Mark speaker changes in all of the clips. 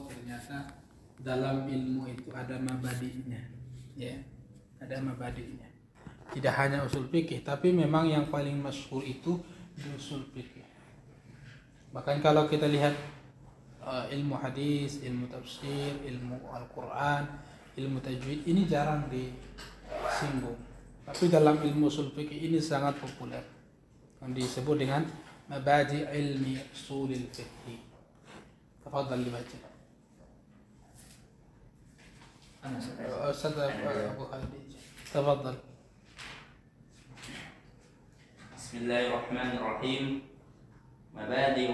Speaker 1: oh ternyata dalam ilmu itu ada mabadinya. Ya ada mabadinya. Tidak hanya usul fikih tapi memang yang paling masyhur itu di usul fikih. Bahkan kalau kita lihat uh, ilmu hadis ilmu tafsir ilmu Al-Quran ilmu tajwid ini jarang disinggung. Tapi dalam ilmu usul fikih ini sangat populer. Yang disebut dengan mabadi ilmi usulil fikih. Tafadhal dibaca أستاذ أبو خالد. تفضل.
Speaker 2: بسم الله الرحمن الرحيم. مبادئ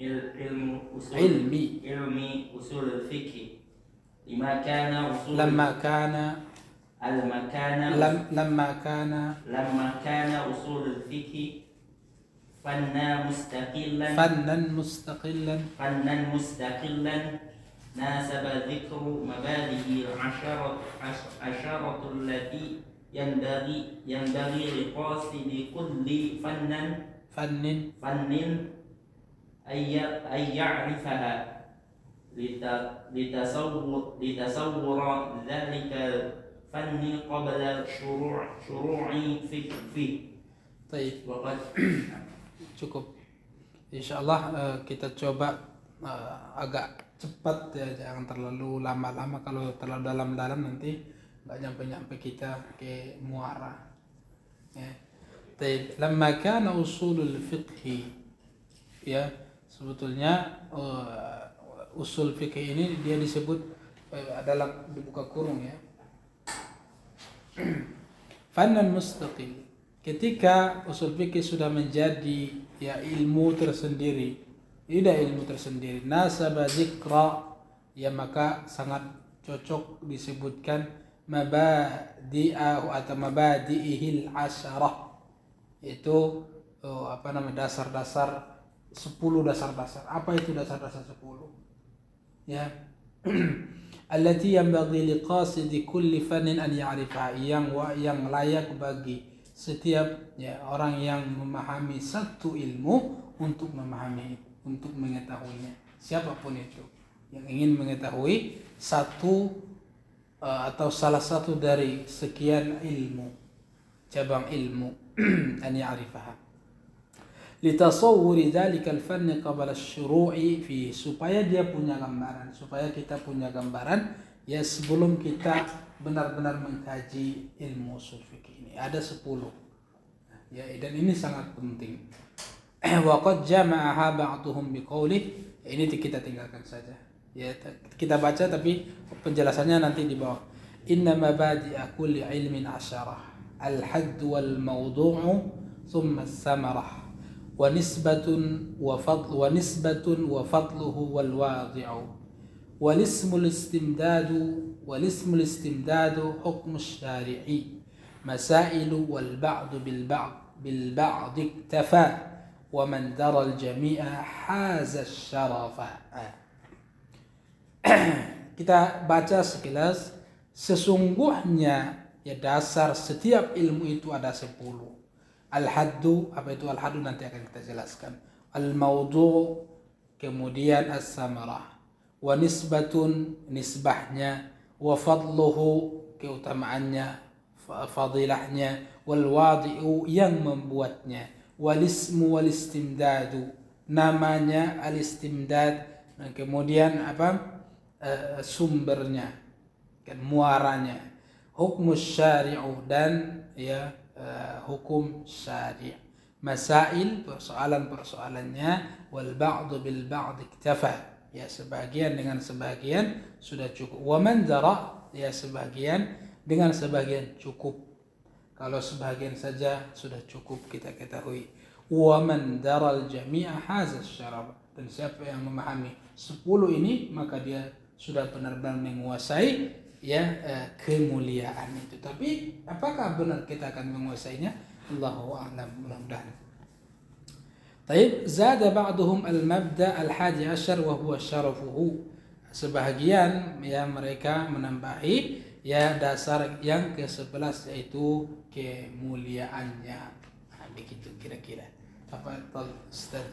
Speaker 2: عل- علم أصول
Speaker 1: علمي.
Speaker 2: علم أصول الفقه. لما كان أصول
Speaker 1: لما كان
Speaker 2: لما كان
Speaker 1: لم لما كان
Speaker 2: لما كان أصول الفقه. فنا مستقلا
Speaker 1: فنا مستقلا
Speaker 2: فنا مستقلا ناسب ذكر مبادئ العشرة عش- عشرة التي ينبغي ينبغي لقاصد كل فن
Speaker 1: فن
Speaker 2: فن أن ي- أن يعرفها لت- لتصور لتصور ذلك الفن قبل شروع شروع في فيه
Speaker 1: طيب
Speaker 2: وقد
Speaker 1: cukup insyaallah eh, kita coba eh, agak cepat ya jangan terlalu lama-lama. Kalau terlalu dalam-dalam nanti nggak nyampe-nyampe kita ke muara ya. Tapi lama kan usulul fiqhi ya sebetulnya uh, usul fikih ini dia disebut eh, uh, dalam dibuka kurung ya. Fanan mustaqil ketika usul fikih sudah menjadi ya ilmu tersendiri tidak ilmu tersendiri. Nasaba zikra ya maka sangat cocok disebutkan mabadi'ahu atau mabadi'ihil asyarah. Itu oh, apa namanya dasar-dasar 10 dasar-dasar. Apa itu dasar-dasar 10 ya. Allati yanbaghi liqasidi kulli fannin an ya'rifa yang wa- yang layak bagi setiap ya orang yang memahami satu ilmu untuk memahami untuk mengetahuinya. Siapa pun itu yang ingin mengetahui satu eh, atau salah satu dari sekian ilmu cabang ilmu an ya'rifaha. Litasawwuri dzalika al-fann qabla asy-syuru'i fi supaya dia punya gambaran supaya kita punya gambaran ya sebelum kita benar-benar mengkaji ilmu usul fikih ini. Ada 10 ya dan ini sangat penting وقد jama'a ba'duhum biqauli ini kita tinggalkan saja ya kita baca tapi penjelasannya nanti di bawah inna mabadi'a kulli ilmin asyarah al hadd wal mawdu'u thumma samarah ونسبة وفضل ونسبة وفضله والواضع والاسم الاستمداد والاسم الاستمداد حكم الشارع مسائل والبعض بالبعض بالبعض اكتفى ومن man الجميع حاز haza. Ah. Kita baca sekilas sesungguhnya ya dasar setiap ilmu itu ada sepuluh. Al-haddu apa itu al-haddu nanti akan kita jelaskan. al maudhu kemudian as-samarah wa nisbatun nisbahnya wa fadluhu keutamaannya fadilahnya wal wadi'u yang membuatnya wal ismu wal istimdadu namanya al istimdad dan kemudian apa? Eh, sumbernya kan muaranya. Hukum syari'u dan ya eh, hukum syari' masail persoalan-persoalannya wal ba'du bil ba'd iktafa. Ya sebagian dengan sebagian sudah cukup. Wa man ya sebagian dengan sebagian cukup. Kalau sebagian saja sudah cukup kita ketahui wa man daral jami'a hazas syarab dan siapa yang memahami 10 ini maka dia sudah benar-benar menguasai ya eh, kemuliaan itu. Tapi apakah benar kita akan menguasainya? Allahu a'lam mudah-mudahan. Taib zada ba'duhum al-mabda al-hadi asyar wa huwa syarafuhu. Sebahagian ya mereka menambahi ya dasar yang ke-11 yaitu kemuliaannya. Nah, begitu kira-kira apa Ustaz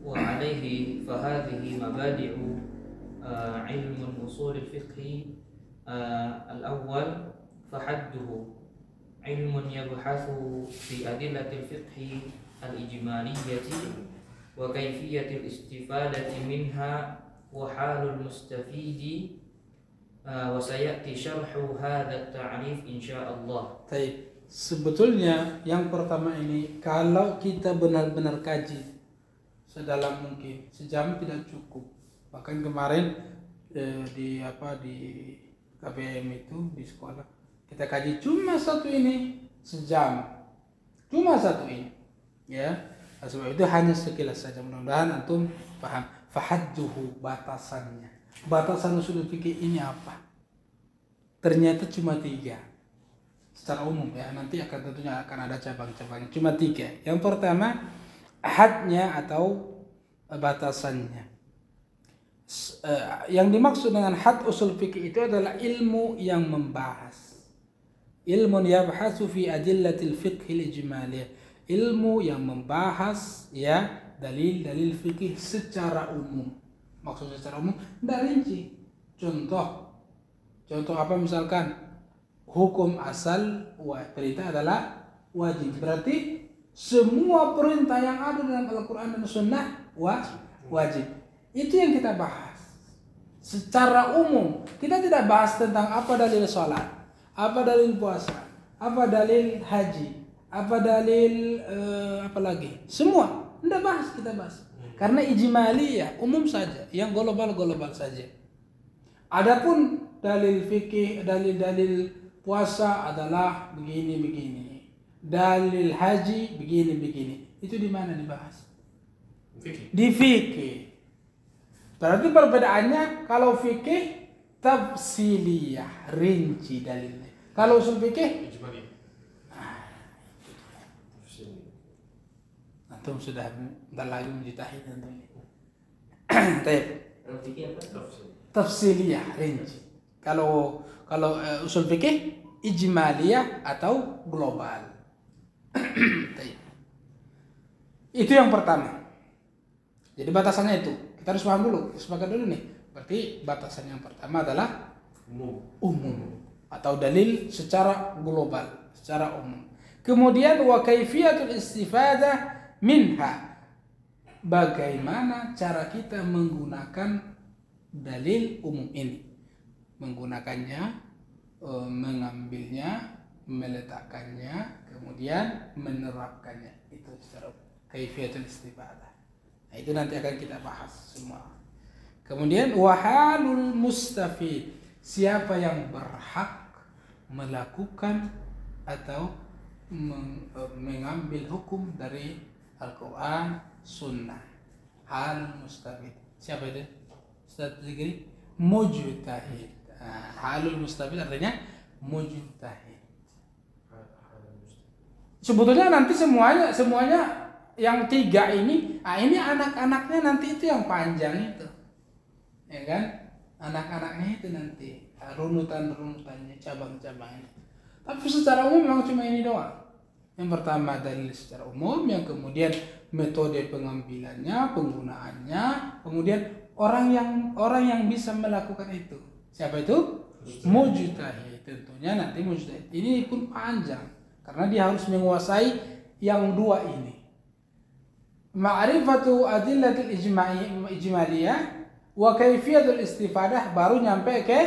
Speaker 3: وعليه فهذه مبادئ آه، علم أصول الفقه آه، الأول فحده علم يبحث في أدلة الفقه الإجمالية وكيفية الاستفادة منها وحال المستفيد آه، وسيأتي شرح هذا التعريف إن شاء الله
Speaker 1: Taib. Sebetulnya yang pertama ini kalau kita benar-benar kaji sedalam mungkin sejam tidak cukup. Bahkan kemarin eh, di apa di KBM itu di sekolah kita kaji cuma satu ini sejam. Cuma satu ini. Ya. Nah, Sebab itu hanya sekilas saja mudah-mudahan antum paham fahadduhu batasannya. Batasan usul fikih ini apa? Ternyata cuma tiga secara umum ya nanti akan tentunya akan ada cabang-cabangnya. Cuma tiga. Yang pertama hadnya atau batasannya. Eh, yang dimaksud dengan had usul fikih itu adalah ilmu yang membahas. Ilmu yabhasu fi adillatil fiqhil ijmaliyah. Ilmu yang membahas ya dalil-dalil fikih secara umum. Maksudnya secara umum tidak rinci. Contoh. Contoh apa misalkan hukum asal perintah adalah wajib. Berarti semua perintah yang ada dalam Al-Quran dan Sunnah wa- wajib. Itu yang kita bahas. Secara umum, kita tidak bahas tentang apa dalil sholat, apa dalil puasa, apa dalil haji, apa dalil eh, apa lagi. Semua, tidak bahas kita bahas. Karena ijmaliyah, umum saja, yang global-global saja. Adapun dalil fikih, dalil-dalil puasa adalah begini-begini. Dalil haji begini-begini. Itu di mana dibahas?
Speaker 4: Fikih.
Speaker 1: Di fikih. Berarti perbedaannya kalau fikih tafsiliyah, rinci dalilnya. Kalau usul fikih
Speaker 4: Ijmali.
Speaker 1: antum sudah bentar lagi menjitahid antum ini. Taib.
Speaker 2: Kalau fikih apa?
Speaker 4: Tafsir.
Speaker 1: tafsiliyah rinci. Kalau kalau eh, usul fikih ijmaliyah atau global. Itu yang pertama. Jadi batasannya itu. Kita harus paham dulu, sepakat dulu nih. Berarti batasan yang pertama adalah
Speaker 4: Umum.
Speaker 1: umum atau dalil secara global, secara umum. Kemudian wa kaifiyatul istifadah minha. Bagaimana cara kita menggunakan dalil umum ini? Menggunakannya, eh, mengambilnya, meletakkannya, kemudian menerapkannya. Itu secara umum. kaifiyatul istifadah. Nah, itu nanti akan kita bahas semua. Kemudian wahalul mustafid, siapa yang berhak melakukan atau eh, mengambil hukum dari Al-Qur'an, Sunnah. Hal mustafid. Siapa itu? Ustaz Zikri? Mujtahid. Nah, halul mustafid artinya mujtahid. Sebetulnya nanti semuanya semuanya yang tiga ini, ah ini anak-anaknya nanti itu yang panjang itu, ya kan? Anak-anaknya itu nanti ah, runutan-runutannya, cabang-cabangnya. Tapi secara umum memang cuma ini doang. Yang pertama dalil secara umum, yang kemudian metode pengambilannya, penggunaannya, kemudian orang yang orang yang bisa melakukan itu. Siapa itu? Mujtahid. Tentunya nanti mujtahid ini pun panjang karena dia harus menguasai yang dua ini. Ma'rifatu adillatil ijma'i ijmaliyah wa kaifiyatul istifadah baru nyampe ke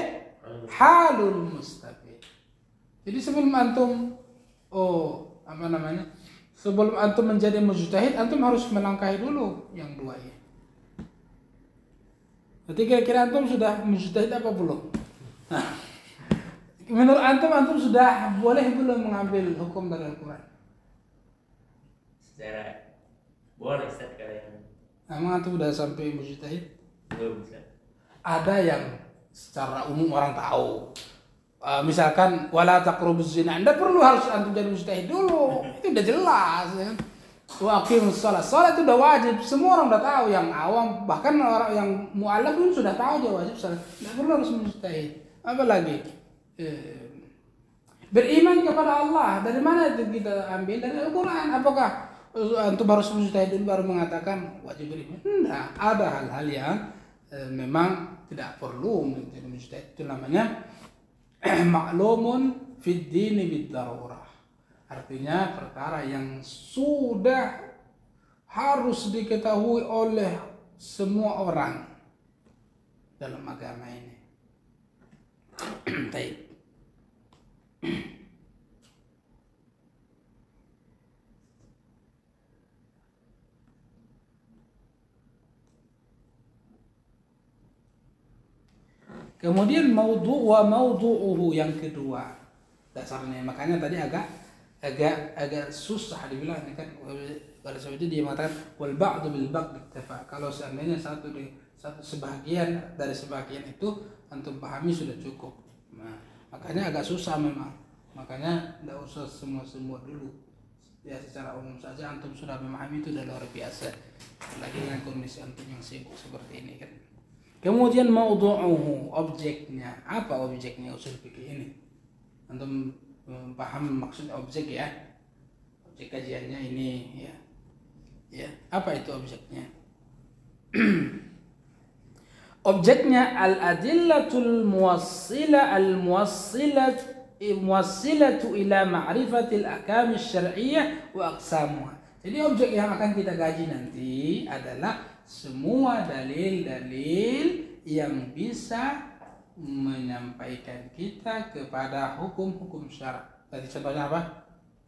Speaker 1: halul mustafid. Jadi sebelum antum oh apa namanya? Sebelum antum menjadi mujtahid, antum harus melangkahi dulu yang dua ini. Jadi kira-kira antum sudah mujtahid apa belum? Nah, menurut antum antum sudah boleh belum mengambil hukum dari Al-Quran?
Speaker 2: Secara boleh Ustaz kalau yang
Speaker 1: Emang antum sudah sampai mujtahid?
Speaker 2: belum Ustaz.
Speaker 1: Ada yang secara umum orang tahu. Eh, misalkan wala taqrabuz zina. Anda perlu harus antum jadi mujtahid dulu. Itu udah jelas ya. Wa shalah. Salat itu udah wajib. Semua orang udah tahu yang awam bahkan orang yang mualaf pun sudah tahu dia wajib salat. Tidak perlu harus mujtahid. Apa lagi? Eh, beriman kepada Allah. Dari mana itu kita ambil? Dari Al-Qur'an. Apakah eh, antum harus mujtahid dulu baru mengatakan wajib beriman. Enggak, ada hal-hal yang eh, memang tidak perlu menjadi mujtahid. Itu namanya maklumun fid dini bid darurah. Artinya perkara yang sudah harus diketahui oleh semua orang dalam agama ini. Baik. Kemudian maudhu wa maudhu'uhu yang kedua dasarnya makanya tadi agak agak agak susah dibilang kan. Pada sebab itu dia mengatakan wal ba'du bil ba'd kalau seandainya satu di satu sebagian dari sebagian itu antum pahami sudah cukup. Nah, makanya agak susah memang. Makanya tidak usah semua semua dulu. Ya secara umum saja antum sudah memahami itu sudah luar biasa. Lagi dengan kondisi antum yang sibuk seperti ini kan. Kemudian maudhu'uhu, objeknya. Apa objeknya usul fikih ini? Antum paham maksud objek ya? Objek kajiannya ini ya. Ya, apa itu objeknya? objeknya al-adillatul muwassila al-muwassilat muwassilatu ila ma'rifatil ahkam syar'iyyah wa aqsamuha. Jadi objek yang akan kita gaji nanti adalah semua dalil-dalil yang bisa menyampaikan kita kepada hukum-hukum syarak. Tadi contohnya apa?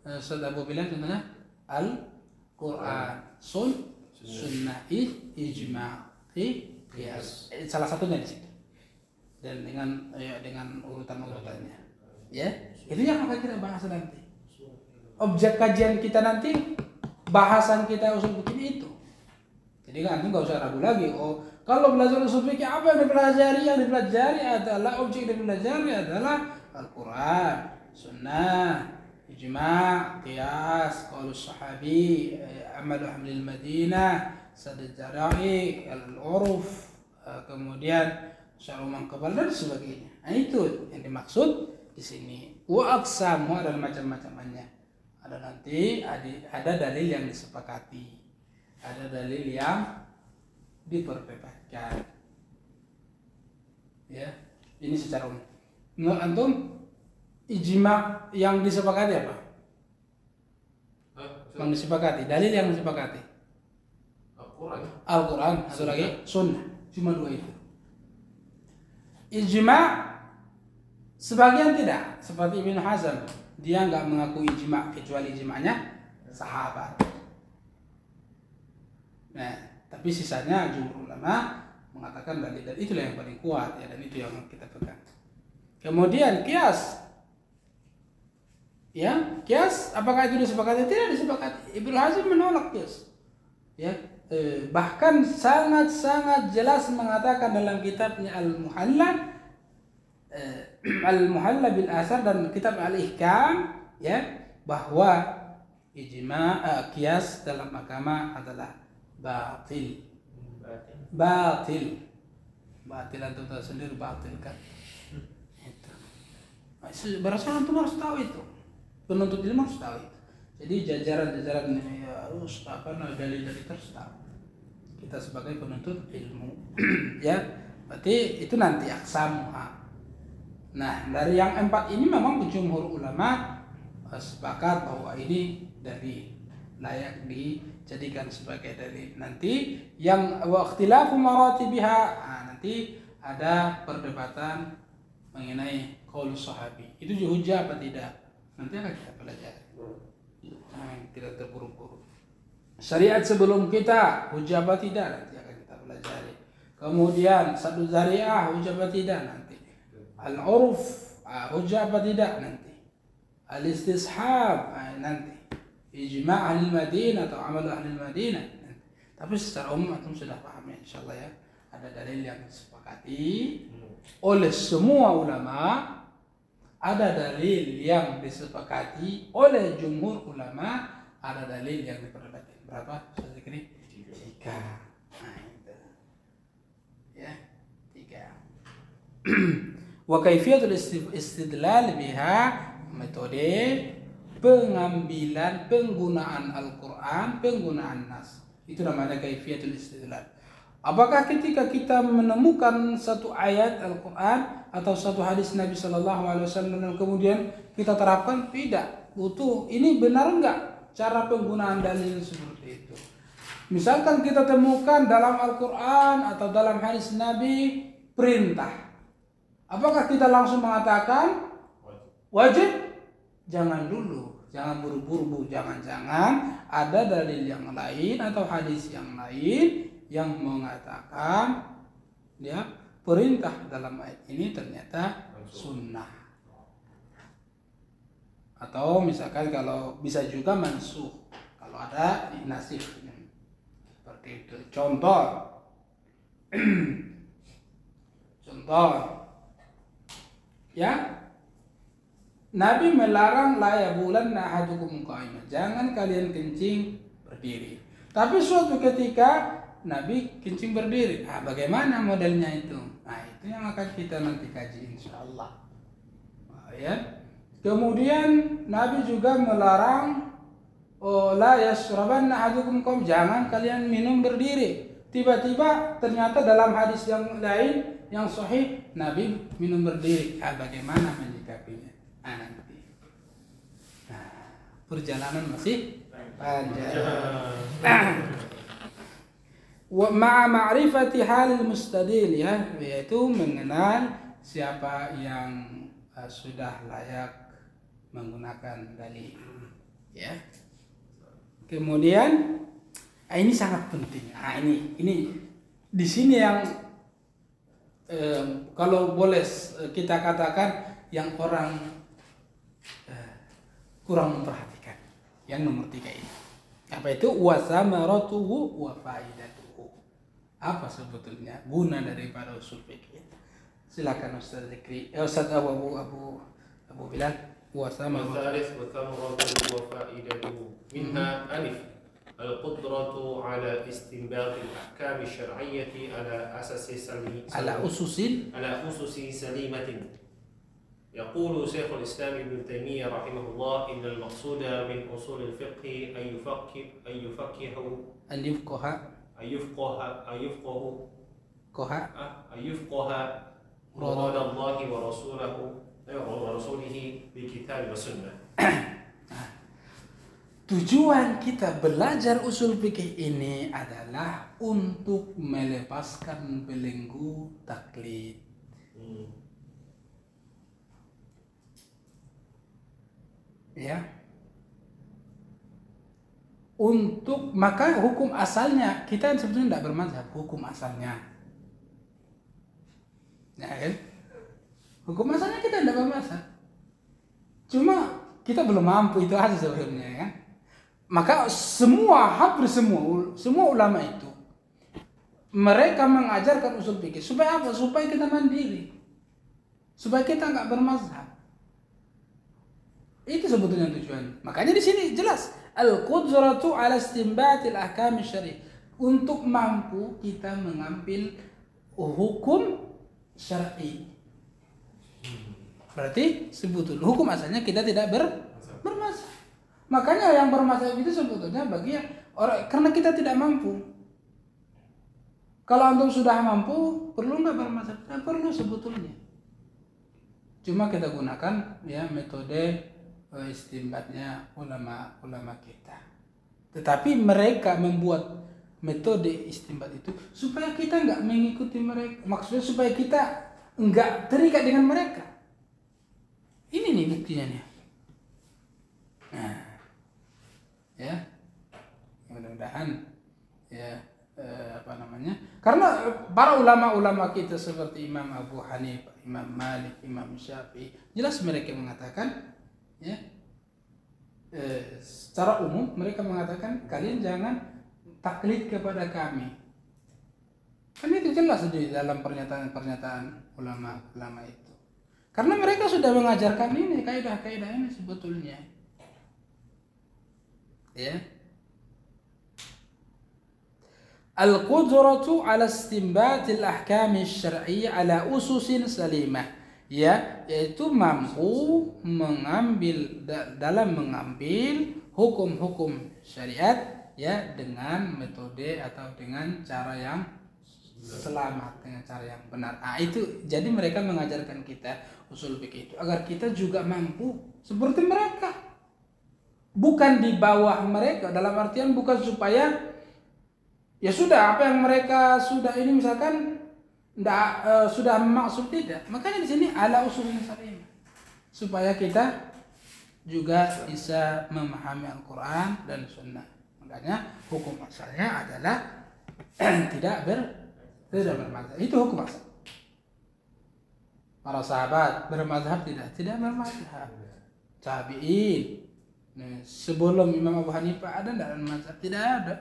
Speaker 1: Eh, Ustaz Abu bilang contohnya Al-Quran, Sun, Sunnah, Ijma, Qiyas. Eh, Salah satunya di situ. Dan dengan ya, dengan urutan-urutannya. Ya, itu yang akan kita bahas nanti. Objek kajian kita nanti, bahasan kita usul begini itu. Jadi kan nggak usah ragu lagi. Oh, kalau belajar usul fikih apa yang dipelajari? Yang dipelajari adalah objek yang dipelajari adalah Al-Quran, Sunnah, Ijma, Qiyas, Qaul Sahabi, Amal Hamlil Madinah, Sadad Jara'i, Al-Uruf, kemudian Syaruman Kebal dan sebagainya. Nah itu yang dimaksud di sini. Wa aksamu adalah macam-macamnya. Ada nanti ada dalil yang disepakati ada dalil yang diperdebatkan. Ya ini secara umum. Menurut antum ijma yang disepakati apa? Yang disepakati dalil yang disepakati.
Speaker 4: Al-Quran.
Speaker 1: Al-Quran satu lagi sunnah. Cuma dua itu. Ijma sebagian tidak. Seperti Ibn Hazm dia nggak mengaku ijma kecuali ijmanya sahabat. Nah, tapi sisanya jumhur ulama mengatakan dalil dan itulah yang paling kuat ya dan itu yang kita pegang. Kemudian kias. Ya, kias apakah itu disepakati? Tidak disepakati. Ibnu Hazm menolak kias. Ya, eh, bahkan sangat-sangat jelas mengatakan dalam kitabnya Al-Muhalla eh, Al-Muhalla bil Asar dan kitab Al-Ihkam ya bahwa ijma eh, kias dalam agama adalah batil. Batil. Batil. Antum tahu sendiri batil kan. Itu. Berasal antum harus tahu itu. Penuntut ilmu harus tahu itu. Jadi jajaran-jajaran ya, harus apa nah, dalil-dalil terus tahu. Kita sebagai penuntut ilmu. Ya berarti itu nanti aksam nah dari yang empat ini memang jumhur ulama sepakat bahwa ini dari layak dijadikan sebagai dalil. Nanti yang waktilafu maratibiha nah, nanti ada perdebatan mengenai qaul sahabi. Itu hujah apa tidak? Nanti akan kita pelajari. Nah, tidak terburu-buru. Syariat sebelum kita hujah apa tidak? Nanti akan kita pelajari. Kemudian satu zariah hujah apa tidak nanti? Al-uruf hujah apa tidak nanti? Al-istishab nanti ijma' ahli Madinah atau amal ahli Madinah. Tapi secara umum antum sudah paham ya insyaallah ya. Ada dalil yang disepakati oleh semua ulama, ada dalil yang disepakati oleh jumhur ulama, ada dalil yang diperdebatkan. Berapa? Ini? Tiga. Nah, itu. Ya, tiga. Wa kaifiyatul istidlal biha metode pengambilan penggunaan Al-Qur'an, penggunaan nas. Itu namanya kaifiatul istidlal. Apakah ketika kita menemukan satu ayat Al-Quran atau satu hadis Nabi Shallallahu Alaihi Wasallam kemudian kita terapkan tidak butuh ini benar enggak cara penggunaan dalil seperti itu. Misalkan kita temukan dalam Al-Quran atau dalam hadis Nabi perintah, apakah kita langsung mengatakan wajib? Jangan dulu, jangan buru-buru, jangan-jangan ada dalil yang lain atau hadis yang lain yang mengatakan ya perintah dalam ayat ini ternyata sunnah. Atau misalkan kalau bisa juga mansuh kalau ada nasib seperti itu. Contoh. Contoh. Ya Nabi melarang la bulan ahadukum qaiman jangan kalian kencing berdiri tapi suatu ketika Nabi kencing berdiri. Nah, bagaimana modelnya itu? Nah, itu yang akan kita nanti kaji insya Allah. Nah, ya. Kemudian Nabi juga melarang oh, la yasrabanna ahadukum qom jangan kalian minum berdiri. Tiba-tiba ternyata dalam hadis yang lain yang sahih Nabi minum berdiri. Nah, bagaimana menyikapinya? Nah, nanti. Nah, perjalanan masih panjang. ma'a ma'rifati halil mustadil ya yaitu mengenal siapa yang uh, sudah layak menggunakan dalil ya kemudian ah, ini sangat penting ah ini ini di sini yang eh, kalau boleh kita katakan yang orang eh, kurang memperhatikan yang nomor tiga ini apa itu wasamaratuhu wa faidatuhu apa sebetulnya guna daripada usul fikih silakan Ustaz Zikri eh, Ustaz Abu Abu Abu Abu Bilal
Speaker 4: وثمرة والثالث وثمرته وفائدته منها ألف القدرة على استنباط الأحكام الشرعية على أساس سليم
Speaker 1: على أسس
Speaker 4: على أسس سليمة يقول شيخ الإسلام ابن تيمية رحمه الله إن المقصود من أصول الفقه أن يفقه أن يفقه
Speaker 1: أن يفقه.
Speaker 4: أن يفقه أن يفقه.
Speaker 1: قها
Speaker 4: أن يفقه مراد الله ورسوله ورسوله بكتاب وسنة
Speaker 1: Tujuan kita belajar usul fikih ini adalah untuk melepaskan belenggu taklid.
Speaker 4: Hmm.
Speaker 1: Ya. Untuk maka hukum asalnya kita sebetulnya tidak bermazhab hukum asalnya. Ya kan? Hukum asalnya kita tidak bermazhab. Cuma kita belum mampu itu aja sebenarnya ya. Maka semua hampir semua semua ulama itu mereka mengajarkan usul fikih supaya apa? Supaya kita mandiri. Supaya kita nggak bermazhab. Itu sebetulnya tujuan. Makanya di sini jelas al-qudratu ala istinbatil ahkam syari. Untuk mampu kita mengambil hukum syar'i. Berarti sebetulnya hukum asalnya kita tidak ber bermasalah. Makanya yang bermasalah itu sebetulnya bagi orang karena kita tidak mampu. Kalau antum sudah mampu, perlu nggak bermasalah? Tidak perlu sebetulnya. Cuma kita gunakan ya metode istimbatnya ulama-ulama kita. Tetapi mereka membuat metode istimbat itu supaya kita nggak mengikuti mereka. Maksudnya supaya kita nggak terikat dengan mereka. Ini nih buktinya nih. Nah, ya, mudah-mudahan ya eh, apa namanya? Karena para ulama-ulama kita seperti Imam Abu Hanifah, Imam Malik, Imam Syafi'i, jelas mereka mengatakan ya eh, secara umum mereka mengatakan kalian jangan taklid kepada kami. Kan itu jelas di dalam pernyataan-pernyataan ulama-ulama itu. Karena mereka sudah mengajarkan ini kaidah-kaidah ini sebetulnya. Ya. Al-qudratu ala istinbat al-ahkam syar'iyyah ala ususin salimah. Ya yaitu mampu mengambil da- dalam mengambil hukum-hukum syariat ya dengan metode atau dengan cara yang selamat dengan cara yang benar. Ah itu jadi mereka mengajarkan kita usul fikih itu agar kita juga mampu seperti mereka. Bukan di bawah mereka dalam artian bukan supaya ya sudah apa yang mereka sudah ini misalkan ndak eh, sudah maksud tidak. Makanya di sini ala usul supaya kita juga bisa memahami Al-Quran dan Sunnah. Makanya hukum asalnya adalah tidak ber tidak bermazhab. Itu hukum asal. Para sahabat bermazhab tidak? Tidak bermazhab. Tabi'in. Nah, sebelum Imam Abu Hanifah ada tidak bermazhab? Tidak ada.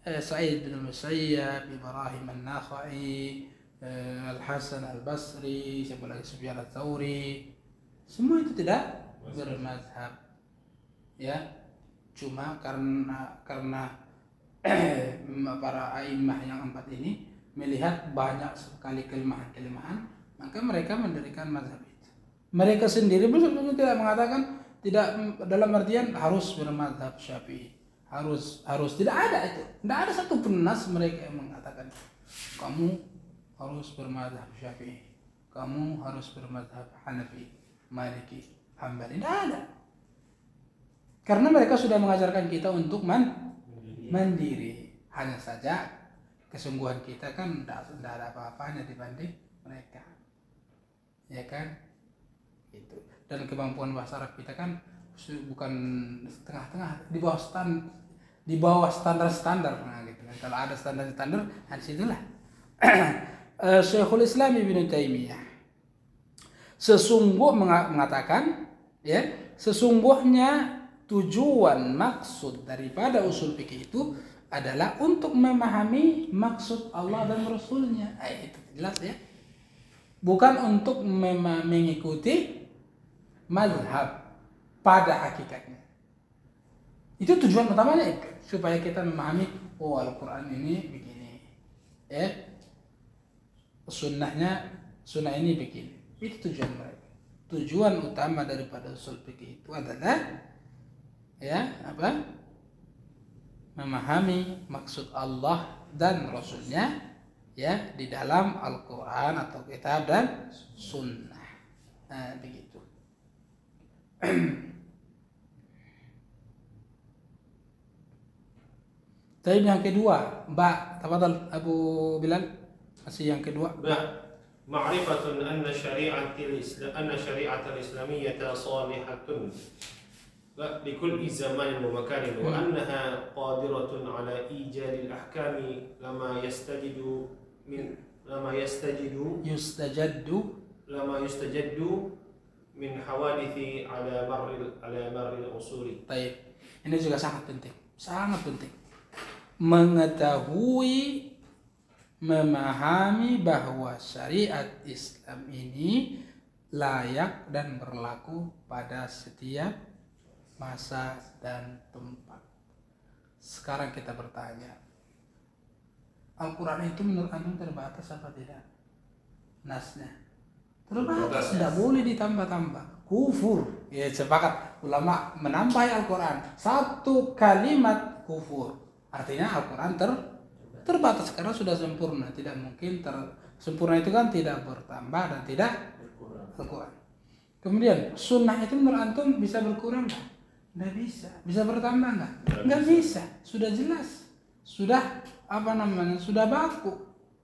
Speaker 1: Eh, Sa'id bin Musayyab, Ibrahim An-Nakhai, eh, Al-Hasan Al-Basri, siapa lagi Sufyan Al-Thawri. Semua itu tidak bermazhab. Ya. Cuma karena karena para a'immah yang empat ini melihat banyak sekali kelemahan-kelemahan, maka mereka mendirikan mazhab itu. Mereka sendiri belum tentu tidak mengatakan tidak dalam artian harus bermazhab syafi'i, harus harus tidak ada itu, tidak ada satu pun nas mereka yang mengatakan kamu harus bermazhab syafi'i, kamu harus bermazhab hanafi, maliki, hambali, tidak ada. Karena mereka sudah mengajarkan kita untuk man mandiri. Hanya saja kesungguhan kita kan tidak ada apa-apanya dibanding mereka. Ya kan? Itu dan kemampuan bahasa Arab kita kan bukan setengah-tengah. Di bawah stand di bawah standar-standar. Nah, gitu kan. kalau ada standar-standar nah di situlah Eh, Syekhul Islam Ibn Taimiyah sesungguh menga- mengatakan ya sesungguhnya tujuan maksud daripada usul fikih itu adalah untuk memahami maksud Allah dan Rasulnya. Eh, itu jelas ya. Bukan untuk mengikuti mazhab pada hakikatnya. Itu tujuan utamanya supaya kita memahami oh Al-Qur'an ini begini. Ya. Sunnahnya sunnah ini begini. Itu tujuan mereka. Tujuan utama daripada usul fikih itu adalah ya apa? memahami maksud Allah dan Rasulnya ya di dalam Al-Quran atau kitab dan sunnah nah begitu Tapi yang kedua, Mbak, tafadhal Abu Bilal. Masih yang kedua.
Speaker 4: ب- معرفة أن شريعة الإسلام أن شريعة الإسلامية صالحة لكل زمان ومكان وأنها قادرة على إيجاد الأحكام لما يستجد من لما يستجد
Speaker 1: Yustajaddu
Speaker 4: لما يستجد من حوادث على مر على مر الأصول
Speaker 1: Taib. Ini juga sangat penting, sangat penting. Mengetahui, memahami bahwa syariat Islam ini layak dan berlaku pada setiap masa dan tempat. Sekarang kita bertanya, Al-Quran itu menurut antum terbatas apa tidak? Nasnya terbatas, tidak boleh ditambah-tambah. Kufur, ya sepakat ulama menambah Al-Quran satu kalimat kufur. Artinya Al-Quran ter terbatas karena sudah sempurna, tidak mungkin ter sempurna itu kan tidak bertambah dan tidak berkurang. Kemudian sunnah itu menurut antum bisa berkurang nggak? Nggak bisa. Bisa bertambah nggak? Nggak bisa. Sudah jelas. Sudah apa namanya? Sudah baku.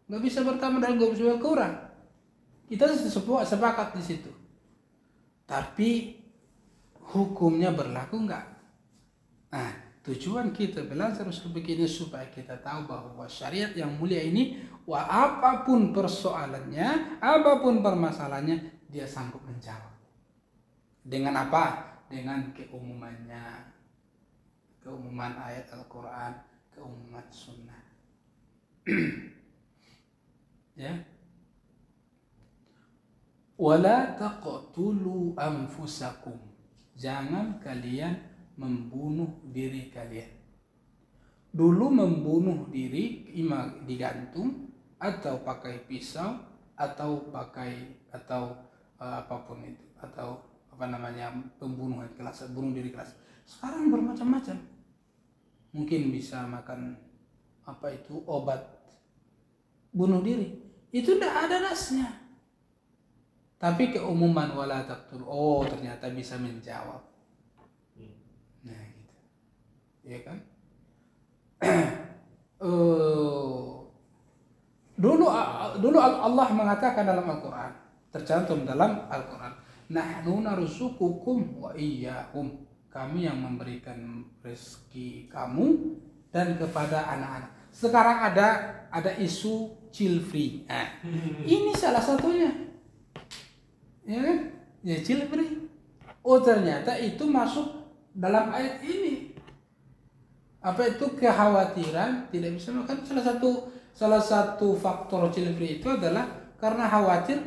Speaker 1: Nggak bisa bertambah dan nggak bisa berkurang. Kita sepakat di situ. Tapi hukumnya berlaku nggak? Nah, tujuan kita belajar usul fikih ini supaya kita tahu bahwa syariat yang mulia ini, wah apa pun persoalannya, apa pun permasalahannya, dia sanggup menjawab. Dengan apa? Dengan keumumannya, keumuman ayat Al-Quran, keumuman Sunnah. ya. Wala taqtulu anfusakum. Jangan kalian membunuh diri kalian. Dulu membunuh diri digantung atau pakai pisau atau pakai atau eh, apa pun itu atau apa namanya pembunuhan kelas bunuh diri kelas. Sekarang bermacam-macam. Mungkin bisa makan apa itu obat bunuh diri. Itu tidak ada nasnya. Tapi keumuman wala taqtul. Oh ternyata bisa menjawab ya kan? Eh, dulu dulu Allah mengatakan dalam Al-Qur'an tercantum dalam Al-Qur'an nahnu narzuqukum wa iyyahum kami yang memberikan rezeki kamu dan kepada anak-anak. Sekarang ada ada isu chill free. Nah, ini salah satunya. Ya kan? Ya chill free. Oh ternyata itu masuk dalam ayat ini apa itu kekhawatiran? Tidak bisa makan. Salah satu salah satu faktor free itu adalah karena khawatir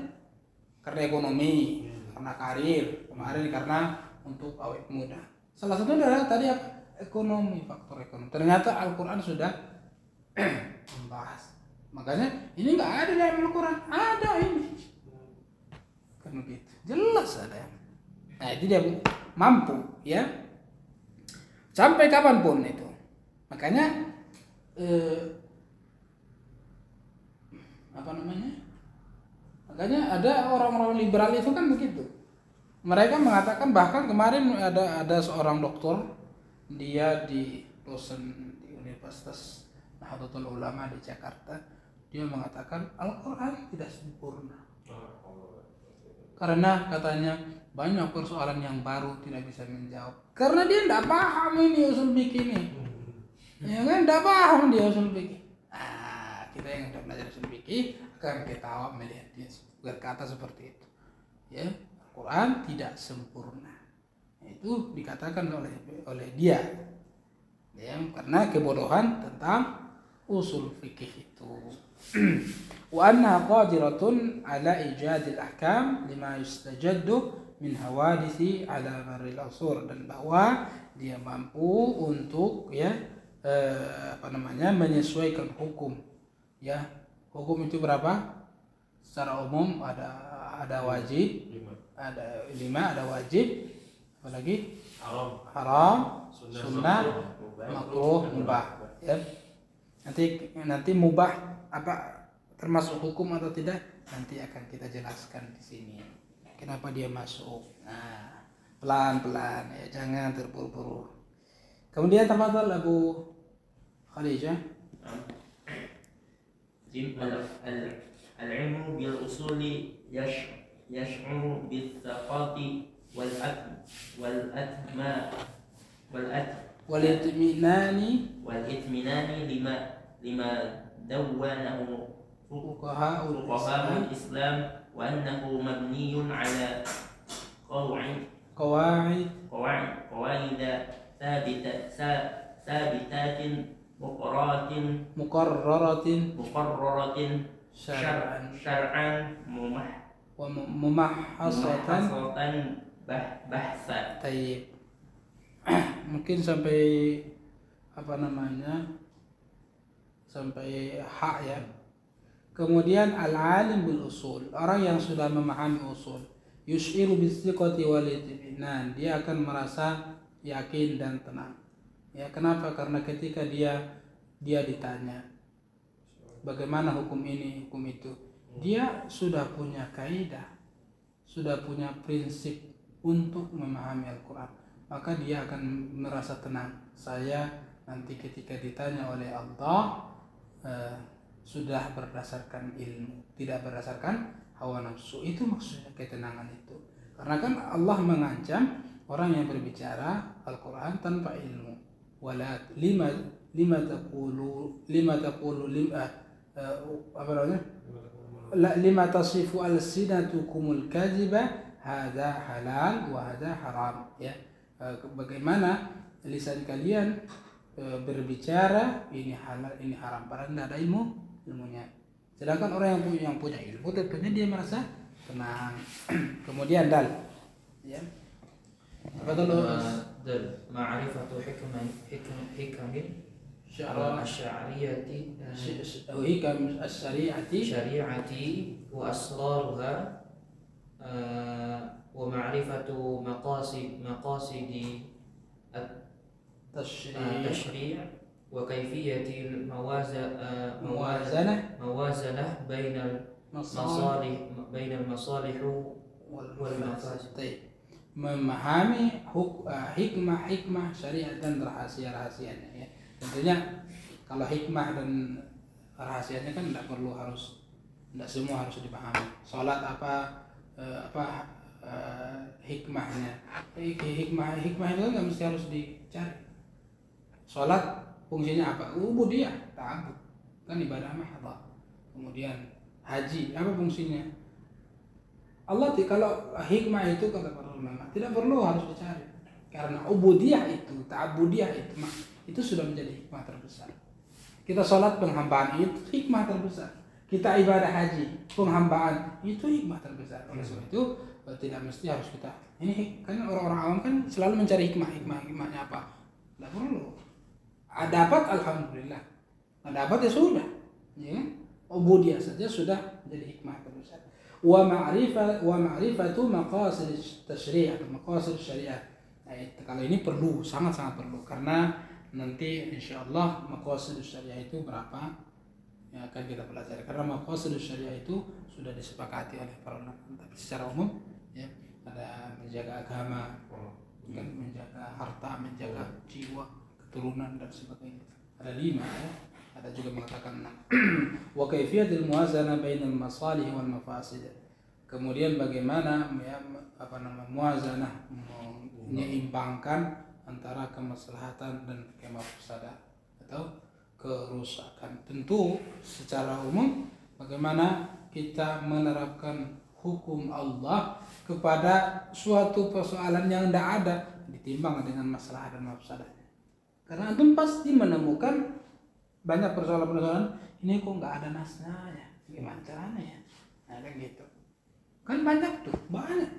Speaker 1: karena ekonomi karena karir. Kemarin karena untuk awet muda. Salah satu adalah tadi apa? Ekonomi faktor ekonomi. Ternyata Al-Quran sudah membahas. Makanya ini nggak ada dalam Al-Quran. Ada ini. Kan begitu jelas ada nah itu dia mampu ya. Sampai kapan pun itu makanya eh, apa namanya? Makanya ada orang-orang liberal itu kan begitu. Mereka mengatakan bahkan kemarin ada ada seorang dokter dia di dosen di Universitas Nahdlatul Ulama di Jakarta dia mengatakan Al-Quran tidak sempurna. Karena katanya banyak persoalan yang baru tidak bisa menjawab. Karena dia tidak paham ini usul fikih ini ya kan tidak paham dia usul fikih nah, kita yang sudah belajar usul fikih akan ketawa melihat dia berkata seperti itu. Ya Al-Quran tidak sempurna. Itu dikatakan oleh oleh dia. Ya karena kebodohan tentang usul fikih itu. Wa anna qadiratun ala ijadil ahkam lima yustajaddu min hawadisi ala maril asur. Dan bahwa dia mampu untuk ya eh, apa namanya menyesuaikan hukum. Ya hukum itu berapa? Secara umum ada ada wajib
Speaker 4: lima.
Speaker 1: ada lima ada wajib. Apalagi
Speaker 4: haram.
Speaker 1: Haram
Speaker 4: Sunnah,
Speaker 1: sunnah makruh. mubah. ya. Nanti nanti mubah apa termasuk hukum atau tidak nanti akan kita jelaskan di sini. Kenapa dia masuk? Nah pelan pelan ya. Jangan terburu-buru kemudian tafadhal Abu
Speaker 2: ال- العلم بالأصول يش يشعر بالثقات والأثم والأثم والأثم
Speaker 1: walitminani
Speaker 2: والإطمئنان لما لما دونه
Speaker 1: fuqaha
Speaker 2: فقهاء الإسلام وأنه مبني على قواعد قواعد قواعد ثابتة ثا- ثابتات مقررات
Speaker 1: muqarraratin
Speaker 2: مقررة
Speaker 1: syar'an
Speaker 2: شرعا شرعا ممح
Speaker 1: wa mumahhasatan
Speaker 2: محصرة بح- بحثا
Speaker 1: Tayyib. Mungkin sampai apa namanya? Sampai hak ya. Kemudian al-alim bil usul, orang yang sudah memahami usul, yus'iru bis-siqati wal itminan, dia akan merasa yakin dan tenang. Ya, kenapa? Karena ketika dia dia ditanya bagaimana hukum ini, hukum itu, dia sudah punya kaidah, sudah punya prinsip untuk memahami Al-Quran. Maka dia akan merasa tenang. Saya nanti ketika ditanya oleh Allah eh, sudah berdasarkan ilmu tidak berdasarkan hawa nafsu. Itu maksudnya ketenangan itu. Karena kan Allah mengancam orang yang berbicara Al-Quran tanpa ilmu. Wala lima lima taqulu lima taqulu lima eh, apa namanya? La lima tasifu alsinatukumul kadhiba hadza halal wa hadza haram. Ya Eh, bagaimana lisan kalian eh, berbicara ini halal ini haram padahal tidak ada ilmu ilmunya. Sedangkan orang yang punya yang punya ilmu tentunya dia merasa tenang. Kemudian dal ya
Speaker 3: دل معرفة حكم حكم حكم الشعرية.
Speaker 1: hikam syariati
Speaker 3: شريعة وأسرارها آه، ومعرفة مقاصد مقاصد التشريع. وكيفية الموازنة
Speaker 1: muwazanah
Speaker 3: موازنة. بين
Speaker 1: masalih
Speaker 3: المصالح بين المصالح والمفاسد.
Speaker 1: Memahami huk, uh, hikmah hikmah syariat dan rahasia rahasianya ya. Tentunya kalau hikmah dan rahasianya kan tidak perlu harus tidak semua harus dipahami. Sholat apa eh, apa eh, hikmahnya? Hik- hikmah hikmah itu kan nggak mesti harus dicari. Sholat fungsinya apa? Ubudiyah ta'abud. Kan ibadah mahdhah kemudian haji apa fungsinya? Allah kalau hikmah itu kata para ulama tidak perlu harus dicari. Karena ubudiyah itu ta'abudiyah itu itu sudah menjadi hikmah terbesar. Kita sholat penghambaan itu hikmah terbesar. Kita ibadah haji penghambaan itu hikmah terbesar. Oleh sebab itu eh, tidak mesti harus kita ini kan orang-orang awam kan selalu mencari hikmah hikmah hikmahnya apa? Tidak perlu. Dapat alhamdulillah. Nggak dapat ya sudah. Ya kan? ubudiyah saja sudah menjadi hikmah wa ma'rifah wa ma'rifatu maqasid tashri' atau maqasid syariah. Nah, kalau ini perlu sangat sangat perlu. Karena nanti insyaallah maqasid syariah itu berapa yang akan kita pelajari. Karena maqasid syariah itu sudah disepakati oleh para ulama. Tapi secara umum ya ada menjaga agama menjaga harta menjaga jiwa keturunan dan sebagainya. Ada lima ya ada juga mengatakan wa kaifiyatul muwazanah bainal masalih wal mafasid. Kemudian bagaimana ya, apa nama muwazanah menyeimbangkan antara kemaslahatan dan kemafsadah atau kerusakan. Tentu secara umum bagaimana kita menerapkan hukum Allah kepada suatu persoalan yang tidak ada ditimbang dengan masalah dan mafsadahnya. Karena antum pasti menemukan banyak persoalan-persoalan. Ini kok nggak ada nasnya ya? Gimana caranya ya? Nah kan gitu. Kan banyak tuh banyak.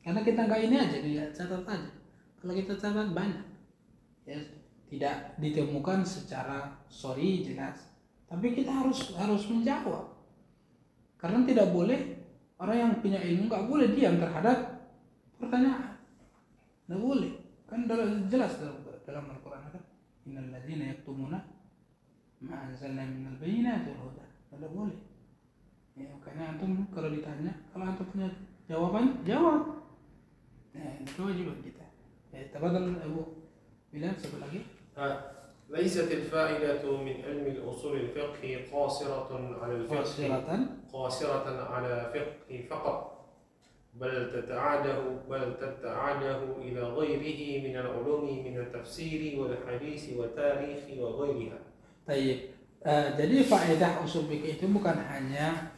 Speaker 1: Karena kita nggak ini aja dia catat aja. Kalau kita catat banyak. Ya tidak ditemukan secara sorry jelas. Tapi kita harus harus menjawab. Karena tidak boleh orang yang punya ilmu nggak boleh diam terhadap pertanyaan. Nggak boleh. Kan dalam jelas dalam dalam Al-Quran kan innal ladzina yaktumuna ما أنزلنا من البينات والهدى. هذا بولي يعني إيه، وكان أنتم كل اللي تانية كل أنتم كنا جوابا؟ جواب. يعني شو يجيب الجدا يعني تبادل أبو بلال سبب لقي
Speaker 4: ليست الفائدة من علم الأصول الفقه قاصرة على الفقه. قاصرة على فقه فقط. بل تتعاده بل تتعاده إلى غيره من العلوم من التفسير والحديث والتاريخ وغيرها.
Speaker 1: Tayyib. Eh, jadi faedah usul fikih itu bukan hanya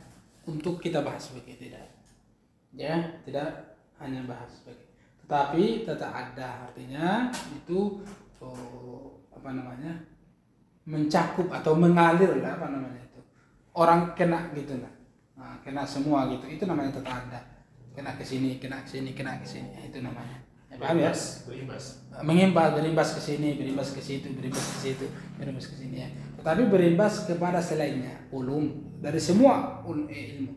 Speaker 1: untuk kita bahas fikih tidak. Ya, tidak hanya bahas fikih. Tetapi tata ada artinya itu oh, apa namanya? mencakup atau mengalir lah apa namanya itu. Orang kena gitu. Nah, kena semua gitu. Itu namanya tata ada. Kena ke sini, kena ke sini, kena ke sini. Itu namanya. Paham ya?
Speaker 4: berimbas. Berimbas.
Speaker 1: Mengimbas berimbas ke sini berimbas ke situ berimbas ke situ berimbas ke sini ya. Tetapi berimbas kepada selainnya ulum. Dari semua eh, ilmu.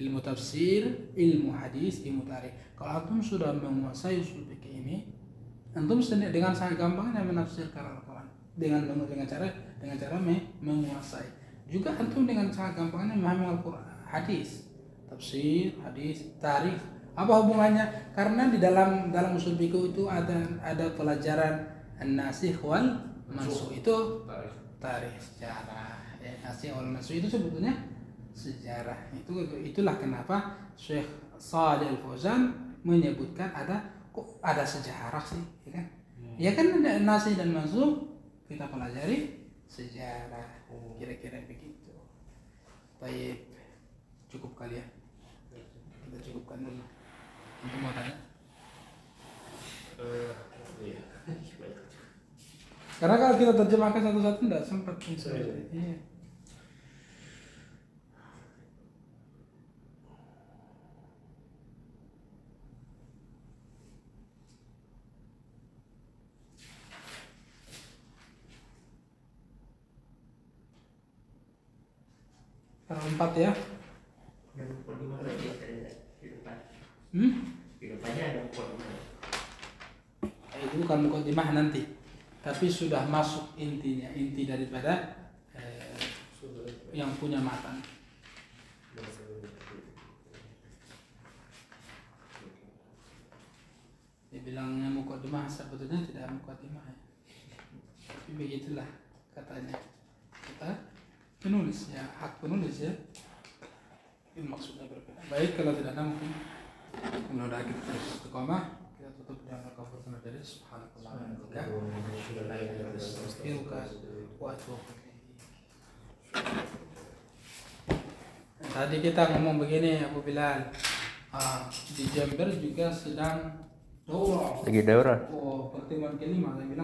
Speaker 1: Ilmu tafsir ilmu hadis ilmu tarikh. Kalau antum sudah menguasai usul fikih ini antum sendiri dengan sangat gampangnya menafsirkan Al-Quran. Dengan dengan cara dengan cara me- menguasai. Juga antum dengan sangat gampangnya memahami Al-Quran hadis. Tafsir hadis tarikh apa hubungannya? Karena di dalam dalam usul fikih itu ada ada pelajaran an-nasikh wal mansukh. Itu tarikh. sejarah. Ya nasikh wal mansukh itu sebetulnya sejarah. Itu itulah kenapa Syekh Salih Al Fauzan menyebutkan ada kok ada sejarah sih ya kan? Ya kan ada nasikh dan mansukh kita pelajari sejarah. Kira-kira begitu. Baik. Cukup kali ya? Kita cukupkan dulu untuk mau tanya
Speaker 4: Eh, iya.
Speaker 1: karena kalau kita terjemahkan satu-satu tidak sempat
Speaker 4: Iya.
Speaker 1: iya Kalau empat ya
Speaker 2: Yang kelima tadi ada di depan.
Speaker 1: Hmm?
Speaker 2: Di depannya ada mukaddimah.
Speaker 1: Eh, Itu bukan mukadimah nanti, tapi sudah masuk intinya, inti daripada eh, yang punya matan. Dibilangnya mukadimah sebetulnya tidak mukadimah ya. Tapi begitulah katanya. Kita penulis ya, hak penulis ya. Ini maksudnya berbeda. Baik kalau tidak ada mungkin ada kita terus istiqomah anta astaghfiruka wa atubu ilaik. Tadi kita ngomong begini Abu Bilal Ah, di Jember juga sedang daurah
Speaker 5: Lagi daurah.
Speaker 1: oh pertemuan kelima saya bilang